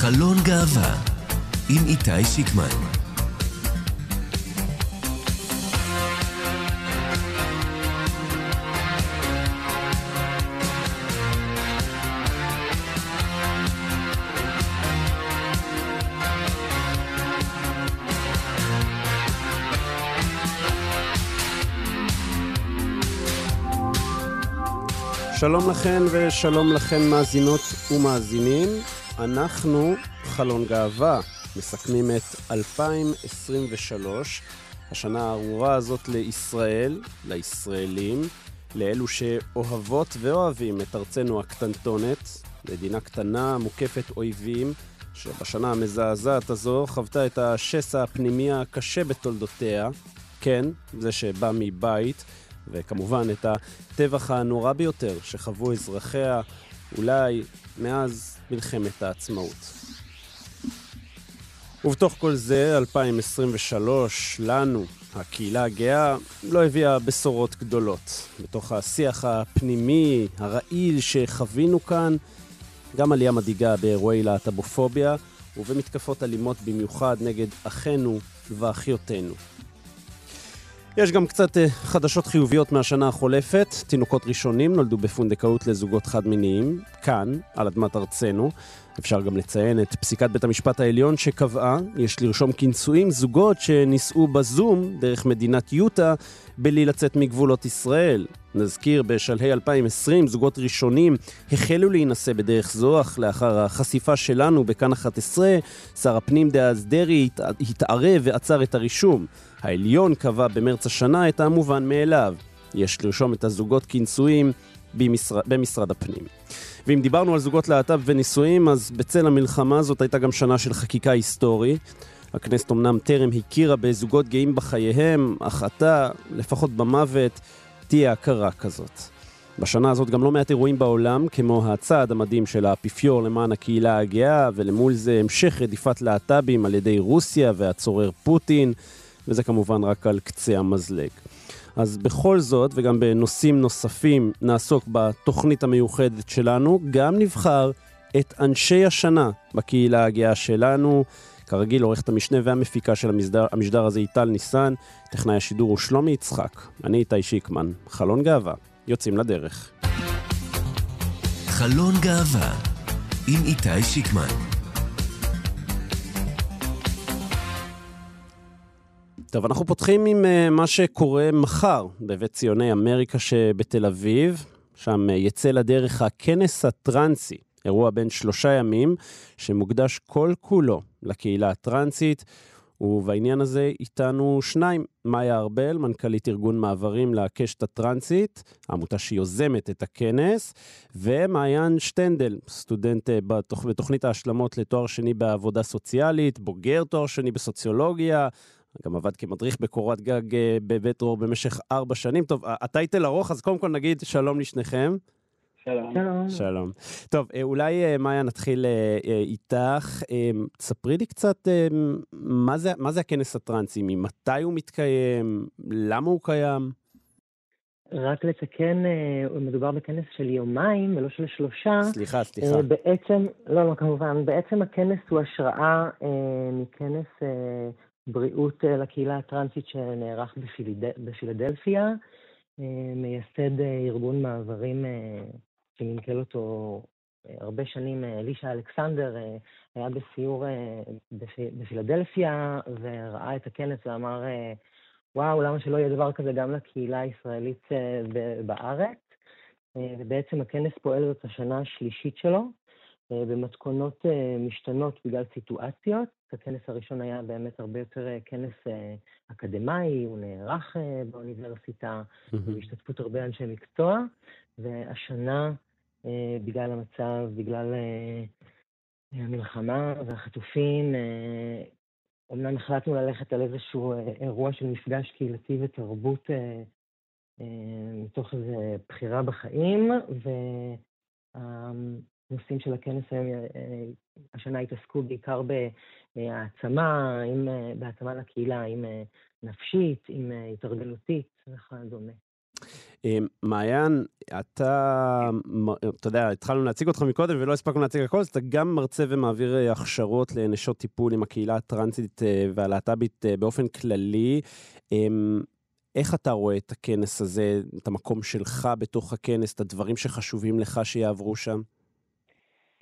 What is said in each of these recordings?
חלון גאווה עם איתי שיקמן שלום לכן ושלום לכן מאזינות ומאזינים. אנחנו, חלון גאווה, מסכמים את 2023, השנה הארורה הזאת לישראל, לישראלים, לאלו שאוהבות ואוהבים את ארצנו הקטנטונת, מדינה קטנה מוקפת אויבים, שבשנה המזעזעת הזו חוותה את השסע הפנימי הקשה בתולדותיה, כן, זה שבא מבית, וכמובן את הטבח הנורא ביותר שחוו אזרחיה אולי מאז מלחמת העצמאות. ובתוך כל זה, 2023, לנו, הקהילה הגאה, לא הביאה בשורות גדולות. בתוך השיח הפנימי, הרעיל שחווינו כאן, גם עלייה מדאיגה באירועי להט"בופוביה, ובמתקפות אלימות במיוחד נגד אחינו ואחיותינו. יש גם קצת uh, חדשות חיוביות מהשנה החולפת. תינוקות ראשונים נולדו בפונדקאות לזוגות חד-מיניים, כאן, על אדמת ארצנו. אפשר גם לציין את פסיקת בית המשפט העליון שקבעה, יש לרשום כנשואים זוגות שנישאו בזום דרך מדינת יוטה בלי לצאת מגבולות ישראל. נזכיר, בשלהי 2020 זוגות ראשונים החלו להינשא בדרך זו, אך לאחר החשיפה שלנו בכאן 11, שר הפנים דאז דרעי התערב ועצר את הרישום. העליון קבע במרץ השנה את המובן מאליו. יש לרשום את הזוגות כנשואים במשרד, במשרד הפנים. ואם דיברנו על זוגות להט"ב ונישואים, אז בצל המלחמה הזאת הייתה גם שנה של חקיקה היסטורית. הכנסת אמנם טרם הכירה בזוגות גאים בחייהם, אך אתה, לפחות במוות, תהיה הכרה כזאת. בשנה הזאת גם לא מעט אירועים בעולם, כמו הצעד המדהים של האפיפיור למען הקהילה הגאה, ולמול זה המשך רדיפת להט"בים על ידי רוסיה והצורר פוטין, וזה כמובן רק על קצה המזלג. אז בכל זאת, וגם בנושאים נוספים, נעסוק בתוכנית המיוחדת שלנו. גם נבחר את אנשי השנה בקהילה הגאה שלנו. כרגיל, עורכת המשנה והמפיקה של המשדר, המשדר הזה היא טל ניסן, טכנאי השידור הוא שלומי יצחק. אני איתי שיקמן. חלון גאווה. יוצאים לדרך. חלון גאווה עם איתי שיקמן. טוב, אנחנו פותחים עם uh, מה שקורה מחר בבית ציוני אמריקה שבתל אביב. שם uh, יצא לדרך הכנס הטרנסי, אירוע בן שלושה ימים, שמוקדש כל כולו לקהילה הטרנסית. ובעניין הזה איתנו שניים, מאיה ארבל, מנכ"לית ארגון מעברים לקשת הטרנסית, העמותה שיוזמת את הכנס, ומעיין שטנדל, סטודנט אה, בתוכ... בתוכנית ההשלמות לתואר שני בעבודה סוציאלית, בוגר תואר שני בסוציולוגיה, גם עבד כמדריך בקורת גג אה, בבית דרור במשך ארבע שנים. טוב, הטייטל ארוך, אז קודם כל נגיד שלום לשניכם. שלום. שלום. טוב, אה, אולי, אה, מאיה, נתחיל איתך. תספרי לי קצת מה זה, מה זה הכנס הטרנסי, ממתי הוא מתקיים, למה הוא קיים? רק לתקן, מדובר בכנס של יומיים ולא של שלושה. סליחה, סליחה. בעצם, לא, לא, כמובן, בעצם הכנס הוא השראה מכנס בריאות אה, לקהילה הטרנסית שנערך בפילדלפיה. אה, מייסד אה, ארגון מעברים שמנכ"ל אותו הרבה שנים, אלישע אלכסנדר, היה בסיור בפילדלפיה וראה את הכנס ואמר, וואו, למה שלא יהיה דבר כזה גם לקהילה הישראלית בארץ? ובעצם הכנס פועל זאת השנה השלישית שלו. אה, במתכונות אה, משתנות בגלל סיטואציות. הכנס הראשון היה באמת הרבה יותר אה, כנס אקדמאי, הוא נערך באוניברסיטה. בהשתתפות הרבה אנשי מקצוע, והשנה, בגלל המצב, בגלל המלחמה והחטופים, אומנם החלטנו ללכת על איזשהו אירוע של מפגש קהילתי ותרבות מתוך איזו בחירה בחיים, הנושאים של הכנס היום אה, השנה התעסקו בעיקר בהעצמה, עם, אה, בהעצמה לקהילה, אה, נפשית, עם התארגנותית וכדומה. מעיין, אתה, אתה יודע, התחלנו להציג אותך מקודם ולא הספקנו להציג הכל, אז אתה גם מרצה ומעביר הכשרות לנשות טיפול עם הקהילה הטרנסית והלהט"בית באופן כללי. איך אתה רואה את הכנס הזה, את המקום שלך בתוך הכנס, את הדברים שחשובים לך שיעברו שם?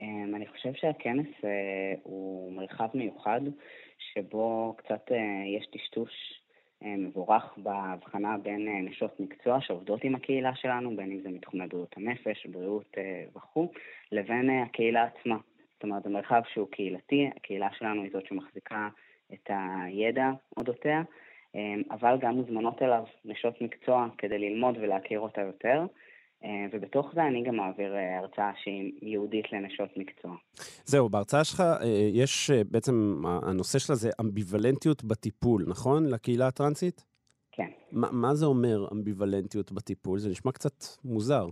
אמ, אני חושב שהכנס אה, הוא מרחב מיוחד, שבו קצת אה, יש טשטוש אה, מבורך בהבחנה בין נשות מקצוע שעובדות עם הקהילה שלנו, בין אם זה מתחומי בריאות הנפש, בריאות וכו', לבין הקהילה עצמה. זאת אומרת, זה מרחב שהוא קהילתי, הקהילה שלנו היא זאת שמחזיקה את הידע אודותיה, אבל גם מוזמנות אליו נשות מקצוע כדי ללמוד ולהכיר אותה יותר. אה, ובתוך זה אני גם מעביר אה, הרצאה שהיא ייעודית לנשות מקצוע. זהו, בהרצאה שלך אה, יש בעצם, הנושא שלה זה אמביוולנטיות בטיפול, נכון? לקהילה הטרנסית? כן. ما, מה זה אומר אמביוולנטיות בטיפול? זה נשמע קצת מוזר.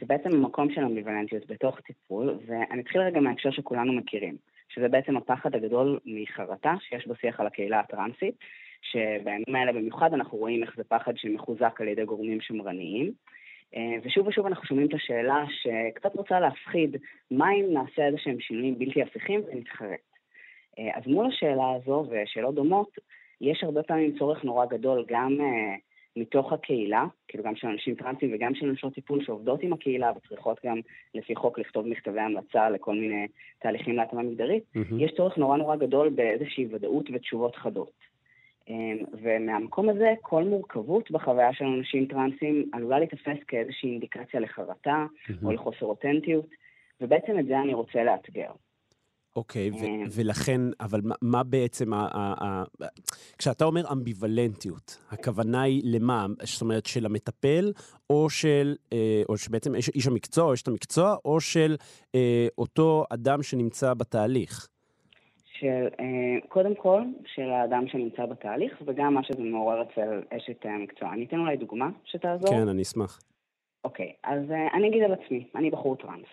זה בעצם המקום של אמביוולנטיות בתוך טיפול, ואני אתחיל רגע מההקשר שכולנו מכירים, שזה בעצם הפחד הגדול מחרטה שיש בשיח על הקהילה הטרנסית, שבימים האלה במיוחד אנחנו רואים איך זה פחד שמחוזק על ידי גורמים שמרניים. אה, ושוב ושוב אנחנו שומעים את השאלה שקצת רוצה להפחיד, מה אם נעשה איזה שהם שינויים בלתי הפיכים ונתחרט? אה, אז מול השאלה הזו ושאלות דומות, יש הרבה פעמים צורך נורא גדול גם uh, מתוך הקהילה, כאילו גם של אנשים טרנסים וגם של נשות טיפול שעובדות עם הקהילה וצריכות גם לפי חוק לכתוב מכתבי המלצה לכל מיני תהליכים להתאמה מגדרית, mm-hmm. יש צורך נורא נורא גדול באיזושהי ודאות ותשובות חדות. אמ, ומהמקום הזה, כל מורכבות בחוויה של אנשים טרנסים עלולה להיתפס כאיזושהי אינדיקציה לחרטה mm-hmm. או לחוסר אותנטיות, ובעצם את זה אני רוצה לאתגר. אוקיי, okay, אמ. ולכן, אבל מה, מה בעצם, ה- ה- ה- כשאתה אומר אמביוולנטיות, הכוונה היא למה? זאת אומרת, של המטפל, או של, אה, או שבעצם איש, איש המקצוע, או אשת המקצוע, או של אה, אותו אדם שנמצא בתהליך? של, אה, קודם כל, של האדם שנמצא בתהליך, וגם מה שזה מעורר אצל אשת המקצוע. אני אתן אולי דוגמה שתעזור. כן, אני אשמח. אוקיי, אז אה, אני אגיד על עצמי, אני בחור טראנס.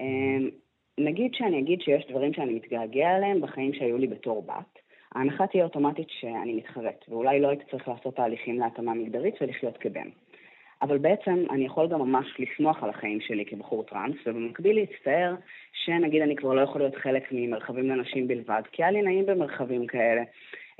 אה, נגיד שאני אגיד שיש דברים שאני מתגעגע עליהם בחיים שהיו לי בתור בת. ההנחה תהיה אוטומטית שאני מתחרט, ואולי לא הייתי צריך לעשות תהליכים להתאמה מגדרית ולחיות כבן. אבל בעצם אני יכול גם ממש לשמוח על החיים שלי כבחור טראנס, ובמקביל להצטער שנגיד אני כבר לא יכול להיות חלק ממרחבים לנשים בלבד, כי היה לי נעים במרחבים כאלה.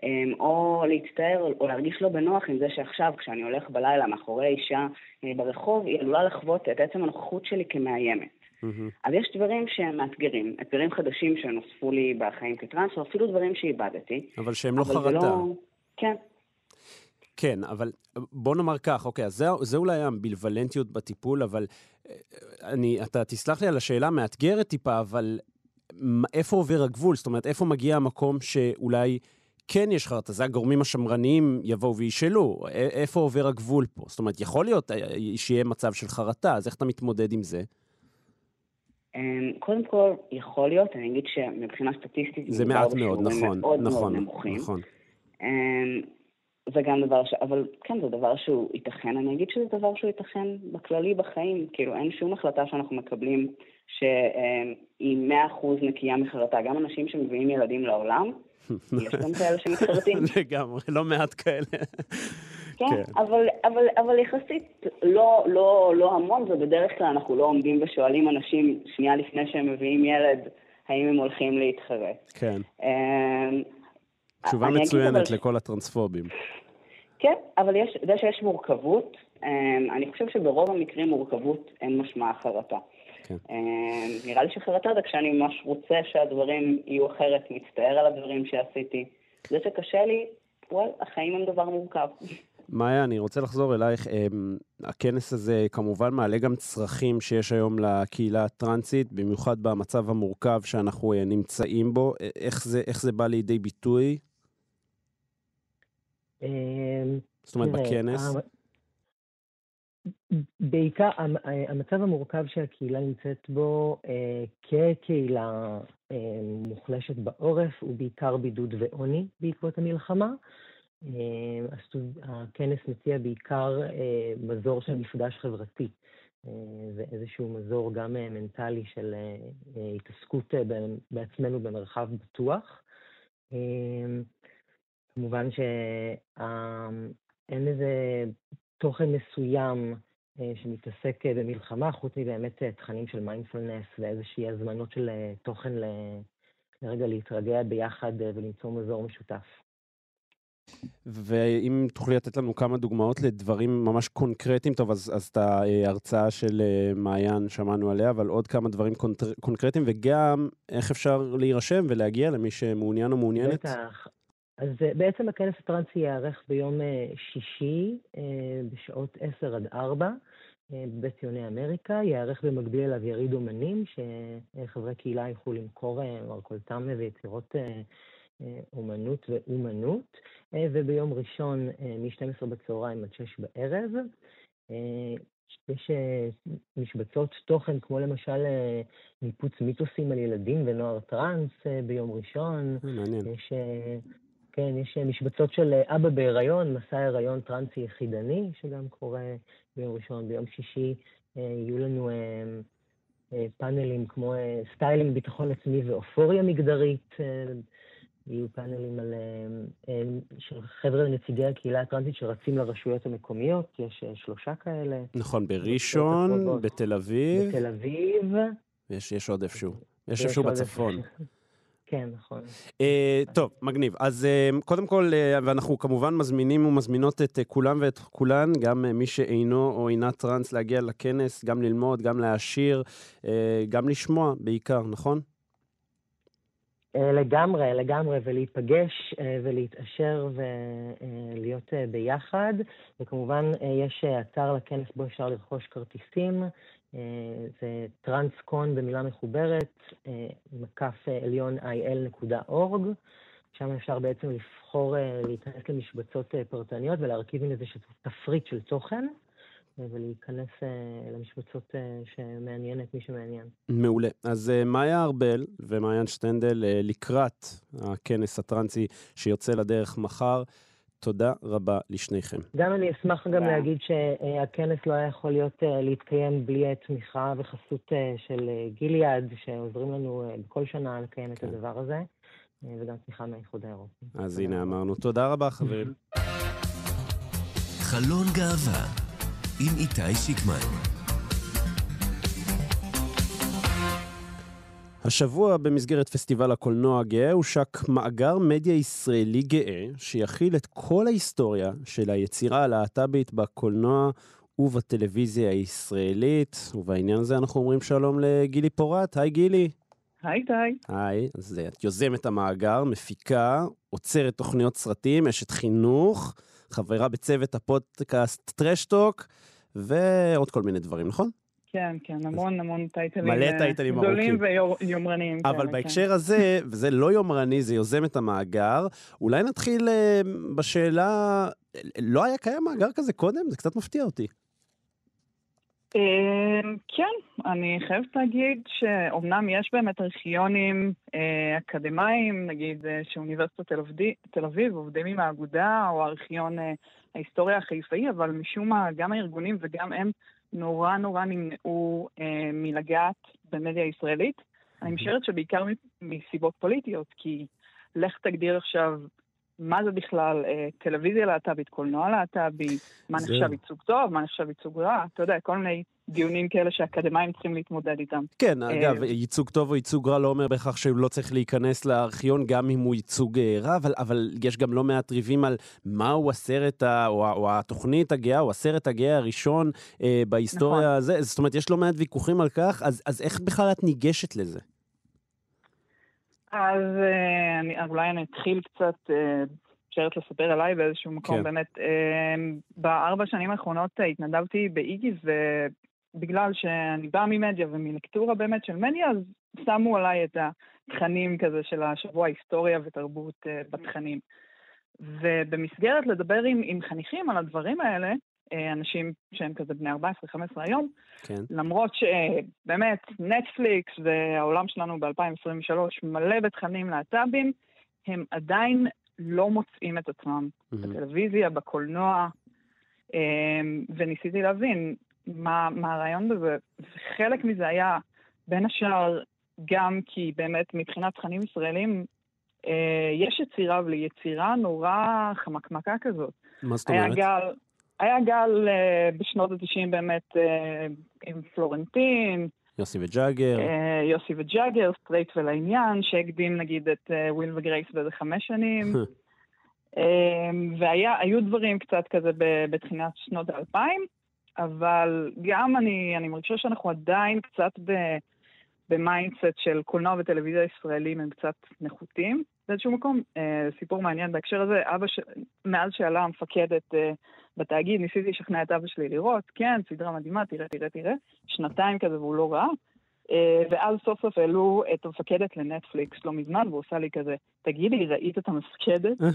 אמ, או להצטער או להרגיש לא בנוח עם זה שעכשיו, כשאני הולך בלילה מאחורי אישה אה, ברחוב, היא עלולה לחוות את עצם הנוכחות שלי כמאיימת. Mm-hmm. אז יש דברים שהם מאתגרים, אתגרים חדשים שנוספו לי בחיים כטראנס, או אפילו דברים שאיבדתי. אבל שהם לא חרטה. לא... כן, כן, אבל בוא נאמר כך, אוקיי, אז זה, זה אולי האמביוולנטיות בטיפול, אבל אה, אני, אתה תסלח לי על השאלה המאתגרת טיפה, אבל איפה עובר הגבול? זאת אומרת, איפה מגיע המקום שאולי כן יש חרטה? זה הגורמים השמרניים יבואו וישאלו, איפה עובר הגבול פה? זאת אומרת, יכול להיות אה, שיהיה מצב של חרטה, אז איך אתה מתמודד עם זה? אמ, קודם כל, יכול להיות, אני אגיד שמבחינה סטטיסטית... זה מעט מאוד, נכון, מאוד נכון, מאוד. נכון. אמ, זה גם דבר ש... אבל כן, זה דבר שהוא ייתכן. אני אגיד שזה דבר שהוא ייתכן בכללי בחיים. כאילו, אין שום החלטה שאנחנו מקבלים שהיא מאה אחוז נקייה מחרטה. גם אנשים שמביאים ילדים לעולם, יש גם כאלה שמתחרטים. לגמרי, לא מעט כאלה. כן, כן. אבל, אבל, אבל יחסית לא, לא, לא המון, ובדרך כלל אנחנו לא עומדים ושואלים אנשים שנייה לפני שהם מביאים ילד, האם הם הולכים להתחרט. כן. תשובה מצוינת אבל... לכל הטרנספובים. כן, אבל יש, זה שיש מורכבות, אמ, אני חושב שברוב המקרים מורכבות אין משמעה חרטה. כן. אמ, נראה לי שחרטה זה כשאני ממש רוצה שהדברים יהיו אחרת, מצטער על הדברים שעשיתי. זה שקשה לי, וואל, החיים הם דבר מורכב. מאיה, אני רוצה לחזור אלייך. אמ, הכנס הזה כמובן מעלה גם צרכים שיש היום לקהילה הטרנסית, במיוחד במצב המורכב שאנחנו אה, נמצאים בו. איך זה, איך זה בא לידי ביטוי? אמ, זאת אומרת, בכנס? בעיקר המצב המורכב שהקהילה נמצאת בו אה, כקהילה אה, מוחלשת בעורף הוא בעיקר בידוד ועוני בעקבות המלחמה. אה, הכנס מציע בעיקר מזור של מפגש חברתי ואיזשהו מזור גם מנטלי של התעסקות בעצמנו במרחב בטוח. כמובן שאין איזה תוכן מסוים שמתעסק במלחמה, חוץ מבאמת תכנים של מיינדפולנס ואיזושהי הזמנות של תוכן לרגע להתרגע ביחד ולמצוא מזור משותף. ואם תוכלי לתת לנו כמה דוגמאות לדברים ממש קונקרטיים, טוב, אז, אז את ההרצאה של אה, מעיין שמענו עליה, אבל עוד כמה דברים קונטר, קונקרטיים, וגם איך אפשר להירשם ולהגיע למי שמעוניין או מעוניינת? בטח. אז אה, בעצם הכנס הטרנסי ייערך ביום אה, שישי בשעות 10 עד 4 בבית ציוני אמריקה, ייערך במקביל אליו יריד אומנים, שחברי קהילה יוכלו למכור מרכולתם ויצירות אומנות ואומנות, אה, וביום ראשון אה, מ-12 בצהריים עד 6 בערב. אה, יש משבצות תוכן, כמו למשל ניפוץ מיתוסים על ילדים ונוער טראנס ביום ראשון. מעניין. יש, כן, יש משבצות של אבא בהיריון, מסע הריון טרנסי יחידני, שגם קורה ביום ראשון. ביום שישי יהיו לנו פאנלים כמו סטיילינג, ביטחון עצמי ואופוריה מגדרית. יהיו פאנלים על, אה, אה, של חבר'ה נציגי הקהילה הטרנסית שרצים לרשויות המקומיות, יש אה, שלושה כאלה. נכון, בראשון, בתל אביב. בתל אביב. ויש יש עוד איפשהו. יש איפשהו בצפון. כן, נכון. Uh, טוב, מגניב. אז uh, קודם כל, uh, ואנחנו כמובן מזמינים ומזמינות את uh, כולם ואת כולן, גם uh, מי שאינו או אינה טראנס, להגיע לכנס, גם ללמוד, גם להעשיר, uh, גם לשמוע בעיקר, נכון? אה, לגמרי, לגמרי, ולהיפגש אה, ולהתעשר ולהיות אה, ביחד. וכמובן, יש אתר לכנס בו אפשר לרכוש כרטיסים. זה טרנסקון במילה מחוברת, מקף עליון il.org. שם אפשר בעצם לבחור להיכנס למשבצות פרטניות ולהרכיב עם איזשהו תפריט של תוכן. ולהיכנס אה, למשבצות אה, שמעניינת מי שמעניין. מעולה. אז אה, מאיה ארבל ומעיין שטנדל לקראת הכנס הטרנסי שיוצא לדרך מחר. תודה רבה לשניכם. גם אני אשמח גם להגיד שהכנס לא היה יכול להיות, להתקיים בלי תמיכה וחסות של גיליאד, שעוזרים לנו בכל שנה לקיים את כן. הדבר הזה, וגם תמיכה מהאיחוד האירופי. אז הנה אמרנו. תודה רבה, חברים. חלון גאווה עם איתי שיקמן. השבוע במסגרת פסטיבל הקולנוע הגאה הושק מאגר מדיה ישראלי גאה שיכיל את כל ההיסטוריה של היצירה הלהט"בית בקולנוע ובטלוויזיה הישראלית, ובעניין הזה אנחנו אומרים שלום לגילי פורט. היי גילי. היי די. היי, אז את יוזמת המאגר, מפיקה, עוצרת תוכניות סרטים, אשת חינוך. חברה בצוות הפודקאסט טרשטוק, ועוד כל מיני דברים, נכון? כן, כן, המון המון טייטלים. מלא אה, טייטלים. גדולים ויומרניים. אבל כן, בהקשר כן. הזה, וזה לא יומרני, זה יוזם את המאגר, אולי נתחיל אה, בשאלה, לא היה קיים מאגר כזה קודם? זה קצת מפתיע אותי. אמ, כן, אני חייבת להגיד שאומנם יש באמת ארכיונים אה, אקדמיים, נגיד אה, שאוניברסיטת תל אביב עובדים עם האגודה, או ארכיון אה, ההיסטוריה החיפאי, אבל משום מה גם הארגונים וגם הם נורא נורא נמנעו מלגעת במדיה הישראלית. אני משערת שבעיקר מסיבות פוליטיות, כי לך תגדיר עכשיו מה זה בכלל אה, טלוויזיה להט"בית, קולנוע להט"בי, מה זה... נחשב ייצוג טוב, מה נחשב ייצוג רע, אתה יודע, כל מיני דיונים כאלה שאקדמאים צריכים להתמודד איתם. כן, אה, אגב, ייצוג טוב או ייצוג רע לא אומר בהכרח שהוא לא צריך להיכנס לארכיון, גם אם הוא ייצוג אה, רע, אבל, אבל יש גם לא מעט ריבים על מהו הסרט, ה, או, או התוכנית הגאה, או הסרט הגאה הראשון אה, בהיסטוריה נכון. הזה, זאת אומרת, יש לא מעט ויכוחים על כך, אז, אז איך בכלל את ניגשת לזה? אז uh, אני, אולי אני אתחיל קצת, אפשרת uh, לספר עליי באיזשהו מקום. כן. באמת, uh, בארבע שנים האחרונות התנדבתי באיגיס, ובגלל שאני באה ממדיה ומלקטורה באמת של מדיה, אז שמו עליי את התכנים כזה של השבוע היסטוריה ותרבות בתכנים. ובמסגרת לדבר עם, עם חניכים על הדברים האלה, אה, אנשים שהם כזה בני 14-15 היום, כן. למרות שבאמת נטפליקס והעולם שלנו ב-2023 מלא בתכנים להט"בים, הם עדיין לא מוצאים את עצמם mm-hmm. בטלוויזיה, בקולנוע, אה, וניסיתי להבין מה, מה הרעיון בזה. וחלק מזה היה, בין השאר, גם כי באמת מבחינת תכנים ישראלים, אה, יש יצירה, אבל היא יצירה נורא חמקמקה כזאת. מה זאת אומרת? היה גל, היה גל אה, בשנות ה-90 באמת אה, עם פלורנטין. יוסי וג'אגר. אה, יוסי וג'אגר, סטרייט ולעניין, שהקדים נגיד את אה, וויל וגרייס באיזה חמש שנים. אה, והיו דברים קצת כזה בתחילת שנות האלפיים, אבל גם אני, אני מרגישה שאנחנו עדיין קצת ב... ב mindset של קולנוע וטלוויזיה ישראלים הם קצת נחותים באיזשהו מקום. אה, סיפור מעניין בהקשר הזה, אבא ש... מאז שעלה המפקדת אה, בתאגיד, ניסיתי לשכנע את אבא שלי לראות, כן, סדרה מדהימה, תראה, תראה, תראה, שנתיים כזה והוא לא ראה. אה, ואז סוף סוף העלו את המפקדת לנטפליקס לא מזמן, והוא עושה לי כזה, תגידי, ראית את המפקדת? אה,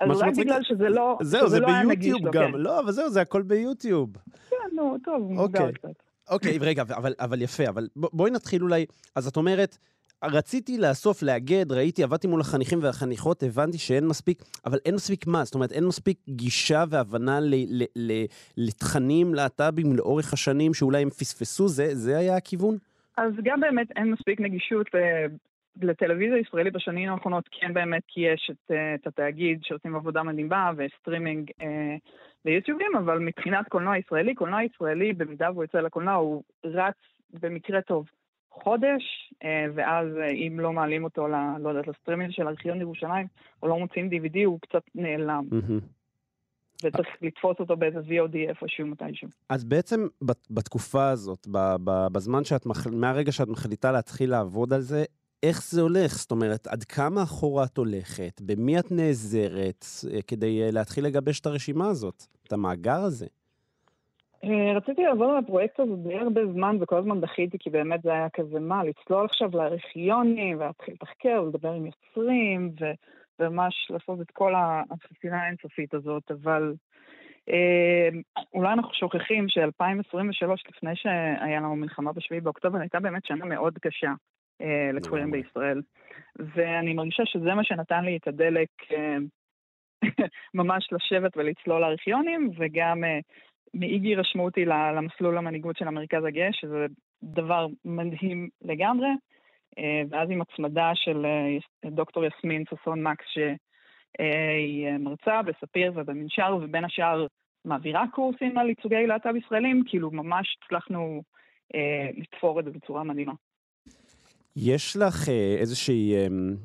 אז רק בגלל שזה לא, זהו, זה לא ביוטיוב גם. כן. לא, אבל זהו, זה הכל ביוטיוב. כן, נו, טוב, מוזר אוקיי. קצת. אוקיי, רגע, אבל, אבל יפה, אבל בואי נתחיל אולי, אז את אומרת, רציתי לאסוף, לאגד, ראיתי, עבדתי מול החניכים והחניכות, הבנתי שאין מספיק, אבל אין מספיק מה? זאת אומרת, אין מספיק גישה והבנה ל, ל, ל, לתכנים להט"בים לאורך השנים שאולי הם פספסו, זה, זה היה הכיוון? אז גם באמת אין מספיק נגישות ל- לטלוויזיה ישראלית בשנים האחרונות, כן באמת כי יש את, אה, את התאגיד שעושים עבודה מדהימה וסטרימינג אה, אבל מבחינת קולנוע ישראלי, קולנוע ישראלי, במידה והוא יוצא לקולנוע, הוא רץ במקרה טוב חודש, אה, ואז אה, אם לא מעלים אותו, ל, לא יודעת, לסטרימינג של ארכיון ירושלים, או לא מוציאים DVD, הוא קצת נעלם. וצריך לתפוס אותו באיזה VOD איפשהו מתישהו. אז בעצם בת- בתקופה הזאת, בזמן שאת, מח... מהרגע שאת מחליטה להתחיל לעבוד על זה, איך זה הולך? זאת אומרת, עד כמה אחורה את הולכת? במי את נעזרת אה, כדי להתחיל לגבש את הרשימה הזאת? את המאגר הזה? אה, רציתי לעבוד על הפרויקט הזה די הרבה זמן, וכל הזמן דחיתי, כי באמת זה היה כזה, מה, לצלול עכשיו לארכיונים, ולהתחיל לתחקר, ולדבר עם יוצרים, ו- וממש לעשות את כל ה- החפירה האינסופית הזאת, אבל אה, אולי אנחנו שוכחים ש-2023, לפני שהיה לנו מלחמה ב-7 באוקטובר, הייתה באמת שנה מאוד קשה אה, לגמרי. בישראל. ואני מרגישה שזה מה שנתן לי את הדלק אה, ממש לשבת ולצלול לארכיונים, וגם אה, מאיגי רשמו אותי למסלול המנהיגות של המרכז הגאה, שזה דבר מדהים לגמרי. אה, ואז עם הצמדה של אה, דוקטור יסמין ששון מקס, שהיא אה, מרצה בספיר ובמנשר, ובין השאר מעבירה קורסים על ייצוגי להט"ב ישראלים, כאילו ממש הצלחנו לתפור את זה בצורה מדהימה. יש לך איזושהי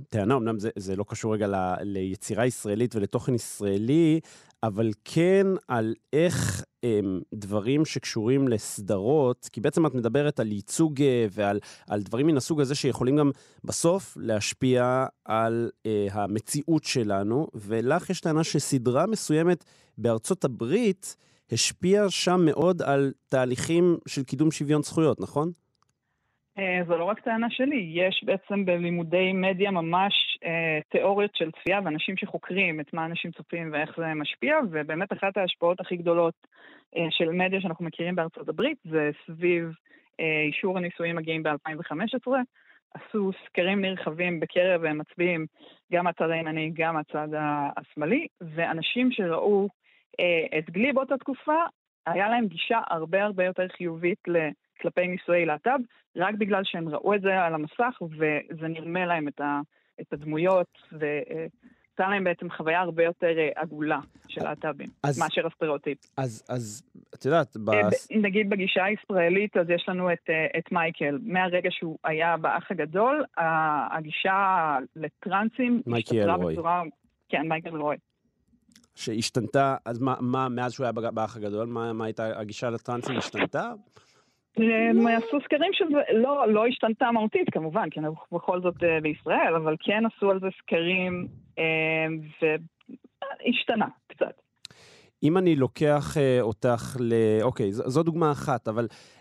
טענה, אמנם זה, זה לא קשור רגע ל, ליצירה ישראלית ולתוכן ישראלי, אבל כן על איך אה, דברים שקשורים לסדרות, כי בעצם את מדברת על ייצוג אה, ועל על דברים מן הסוג הזה שיכולים גם בסוף להשפיע על אה, המציאות שלנו, ולך יש טענה שסדרה מסוימת בארצות הברית השפיעה שם מאוד על תהליכים של קידום שוויון זכויות, נכון? אה, זו לא רק טענה שלי, יש בעצם בלימודי מדיה ממש אה, תיאוריות של צפייה ואנשים שחוקרים את מה אנשים צופים ואיך זה משפיע, ובאמת אחת ההשפעות הכי גדולות אה, של מדיה שאנחנו מכירים בארצות הברית זה סביב אה, אישור הנישואים הגאים ב-2015. עשו סקרים נרחבים בקרב מצביעים, גם מהצד הימני, גם מהצד ה- השמאלי, ואנשים שראו אה, את גלי באותה תקופה, היה להם גישה הרבה הרבה יותר חיובית ל- כלפי נישואי להט"ב, רק בגלל שהם ראו את זה על המסך וזה נרמה להם את, ה, את הדמויות ויצא להם בעצם חוויה הרבה יותר אה, עגולה של להט"בים אז- מאשר הסטריאוטיפ. אז, אז את יודעת, ב... אה, ב- נגיד בגישה הישראלית אז יש לנו את, אה, את מייקל, מהרגע שהוא היה באח הגדול, הגישה לטרנסים השתפרה. בצורה... כן, מייקל רוי. שהשתנתה, אז מה, מה מאז שהוא היה באח הגדול, מה, מה הייתה הגישה לטרנסים השתנתה? הם עשו סקרים שזה לא, השתנתה מהותית כמובן, כי אנחנו בכל זאת אה, בישראל, אבל כן עשו על זה סקרים אה, והשתנה קצת. אם אני לוקח אה, אותך ל... אוקיי, ז, זו דוגמה אחת, אבל אה,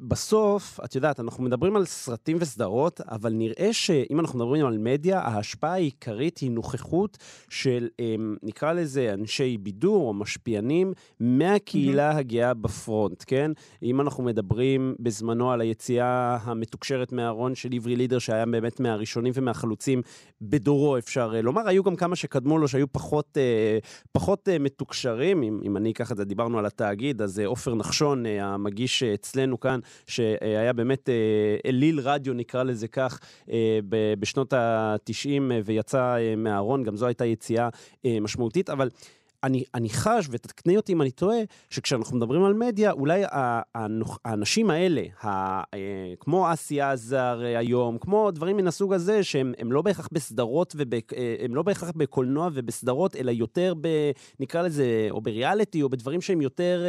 בסוף, את יודעת, אנחנו מדברים על סרטים וסדרות, אבל נראה שאם אנחנו מדברים על מדיה, ההשפעה העיקרית היא נוכחות של, אה, נקרא לזה, אנשי בידור או משפיענים מהקהילה הגאה בפרונט, כן? אם אנחנו מדברים בזמנו על היציאה המתוקשרת מהארון של עברי לידר, שהיה באמת מהראשונים ומהחלוצים בדורו, אפשר אה, לומר, היו גם כמה שקדמו לו שהיו פחות, אה, פחות אה, מתוקשרים, אם, אם אני אקח את זה, דיברנו על התאגיד, אז עופר נחשון, המגיש אצלנו כאן, שהיה באמת אה, אליל רדיו, נקרא לזה כך, אה, בשנות ה-90 ויצא אה, מהארון, גם זו הייתה יציאה אה, משמעותית, אבל... אני, אני חש, ותקני אותי אם אני טועה, שכשאנחנו מדברים על מדיה, אולי האנשים האלה, ה, אה, כמו אסי עזר היום, כמו דברים מן הסוג הזה, שהם לא בהכרח בסדרות, וב, הם לא בהכרח בקולנוע ובסדרות, אלא יותר ב... נקרא לזה, או בריאליטי, או בדברים שהם יותר...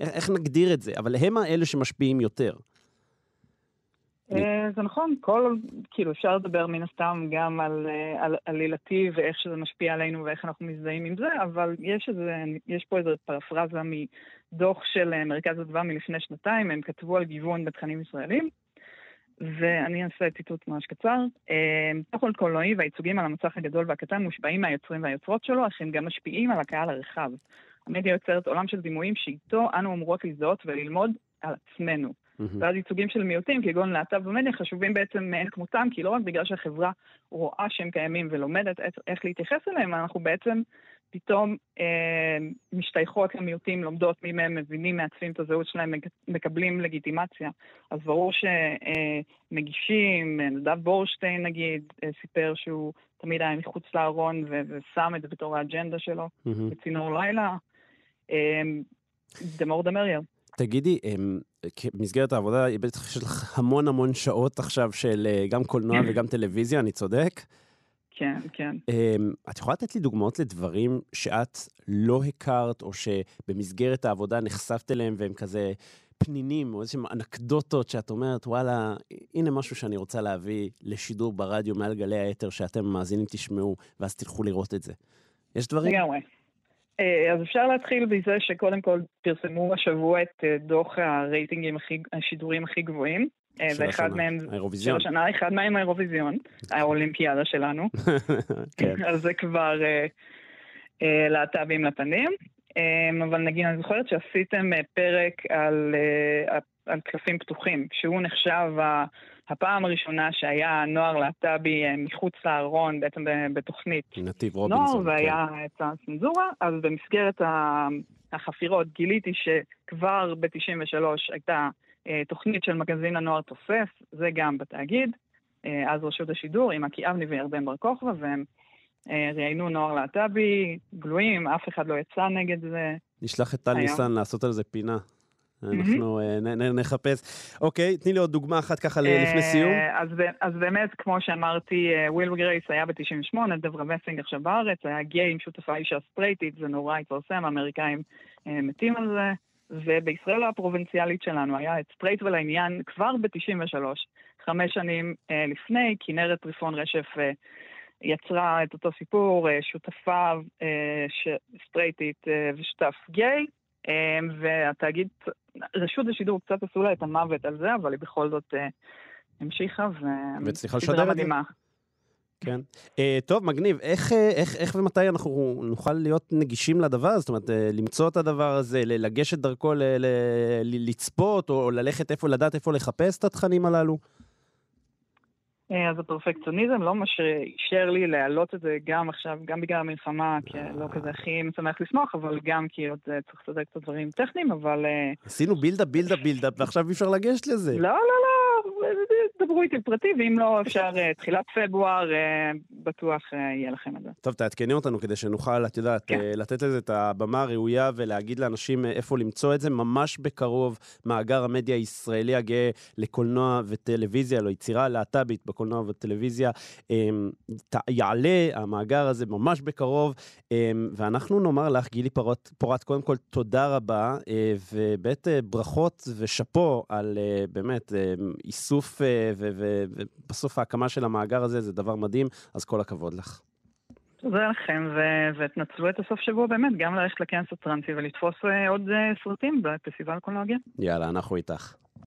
איך נגדיר את זה? אבל הם האלה שמשפיעים יותר. אה, זה נכון, כל, כאילו אפשר לדבר מן הסתם גם על, אה, על עלילתי ואיך שזה משפיע עלינו ואיך אנחנו מזדהים עם זה, אבל יש, איזה, יש פה איזו פרפרזה מדוח של אה, מרכז אדווה מלפני שנתיים, הם כתבו על גיוון בתכנים ישראלים, ואני אעשה ציטוט ממש קצר. תוכן קולנועי והייצוגים על המצח הגדול והקטן מושפעים מהיוצרים והיוצרות שלו, אך הם גם משפיעים על הקהל הרחב. המדיה יוצרת עולם של דימויים שאיתו אנו אמורות להזדהות וללמוד על עצמנו. Mm-hmm. ואז ייצוגים של מיעוטים, כגון להט"ב במדיה, חשובים בעצם מאין כמותם, כי לא רק בגלל שהחברה רואה שהם קיימים ולומדת איך להתייחס אליהם, אנחנו בעצם פתאום אה, משתייכות למיעוטים, לומדות מי מהם, מבינים, מעצבים את הזהות שלהם, מקבלים לגיטימציה. אז ברור שמגישים, אה, נדב בורשטיין נגיד, אה, סיפר שהוא תמיד היה מחוץ לארון ושם את זה בתור האג'נדה שלו, mm-hmm. בצינור לילה. אה, the merrier. תגידי, במסגרת העבודה, בטח יש לך המון המון שעות עכשיו של אה, גם קולנוע וגם טלוויזיה, אני צודק? כן, כן. את יכולה לתת לי דוגמאות לדברים שאת לא הכרת, או שבמסגרת העבודה נחשפת אליהם והם כזה פנינים, או איזשהם אנקדוטות שאת אומרת, וואלה, הנה משהו שאני רוצה להביא לשידור ברדיו מעל גלי האתר, שאתם מאזינים תשמעו, ואז תלכו לראות את זה. יש דברים? לגמרי. אה, אז אפשר להתחיל בזה שקודם כל פרסמו השבוע את אה, דוח הרייטינגים, הכי, השידורים הכי גבוהים. אה, של השנה, מהם, האירוויזיון. של השנה, אחד מהם האירוויזיון, האולימפיאדה שלנו. כן. אז זה כבר אה, אה, להט"בים לפנים. אה, אבל נגיד, אני זוכרת שעשיתם פרק על, אה, על קלפים פתוחים, שהוא נחשב הפעם הראשונה שהיה נוער להט"בי אה, מחוץ לארון, בעצם בתוכנית נתיב רובינסון. נוער, והיה כן. את הצנזורה, אז במסגרת החפירות גיליתי שכבר ב-93 הייתה אה, תוכנית של מגזין הנוער תוסף, זה גם בתאגיד, אה, אז רשות השידור, עם עקי אבני וירדן בר כוכבא, והם ראיינו נוער להט"בי, גלויים, אף אחד לא יצא נגד זה. נשלח את טל ניסן לעשות על זה פינה. אנחנו אה, נחפש. אוקיי, תני לי עוד דוגמה אחת ככה לפני אה, סיום. אז באמת, כמו שאמרתי, וויל אה, גרייס היה ב-98, דברה מסינג עכשיו בארץ, היה גיי עם שותפה אישה סטרייטית, זה נורא התפרסם, האמריקאים מתים על זה. ובישראל הפרובינציאלית שלנו היה את סטרייט ולעניין כבר ב-93, חמש שנים לפני, כנרת טריפון רשף יצרה את אותו סיפור, שותפה סטרייטית ושותף גיי, והתאגיד רשות השידור קצת עשו לה את המוות על זה, אבל היא בכל זאת אה, המשיכה, והצליחה לשדר זה. כן. Uh, טוב, מגניב. איך, uh, איך, איך ומתי אנחנו נוכל להיות נגישים לדבר הזה? זאת אומרת, uh, למצוא את הדבר הזה, לגשת דרכו, ל, ל, ל, לצפות, או ללכת איפה, לדעת איפה לחפש את התכנים הללו? אה, אז הפרפקציוניזם לא מה שאישר לי להעלות את זה גם עכשיו, גם בגלל המלחמה, כי לא כזה הכי משמח לשמוח, אבל גם כי עוד אה, צריך לצדק את הדברים טכניים, אבל... אה, עשינו בילדה, בילדה, בילדה, ועכשיו אי אפשר לגשת לזה. לא, לא, לא, דברו איתי פרטי, ואם לא, אפשר תחילת פברואר, בטוח יהיה לכם את זה. טוב, תעדכני אותנו כדי שנוכל, את יודעת, כן. לתת לזה את הבמה הראויה ולהגיד לאנשים איפה למצוא את זה. ממש בקרוב, מאגר המדיה הישראלי הגאה לקולנוע וטלוויזיה, לא יצירה להט"בית בקולנוע ובטלוויזיה, יעלה המאגר הזה ממש בקרוב, ואנחנו נאמר לך, גילי פורט, פורט קודם כל תודה רבה, אה, ובאמת אה, ברכות ושאפו על אה, באמת איסוף, ובסוף ההקמה של המאגר הזה זה דבר מדהים, אז כל הכבוד לך. תודה לכם, ו- ותנצלו את הסוף שבוע באמת, גם ללכת לכנס הטרנסי ולתפוס עוד סרטים בפסטיבל קולנוגיה. יאללה, אנחנו איתך.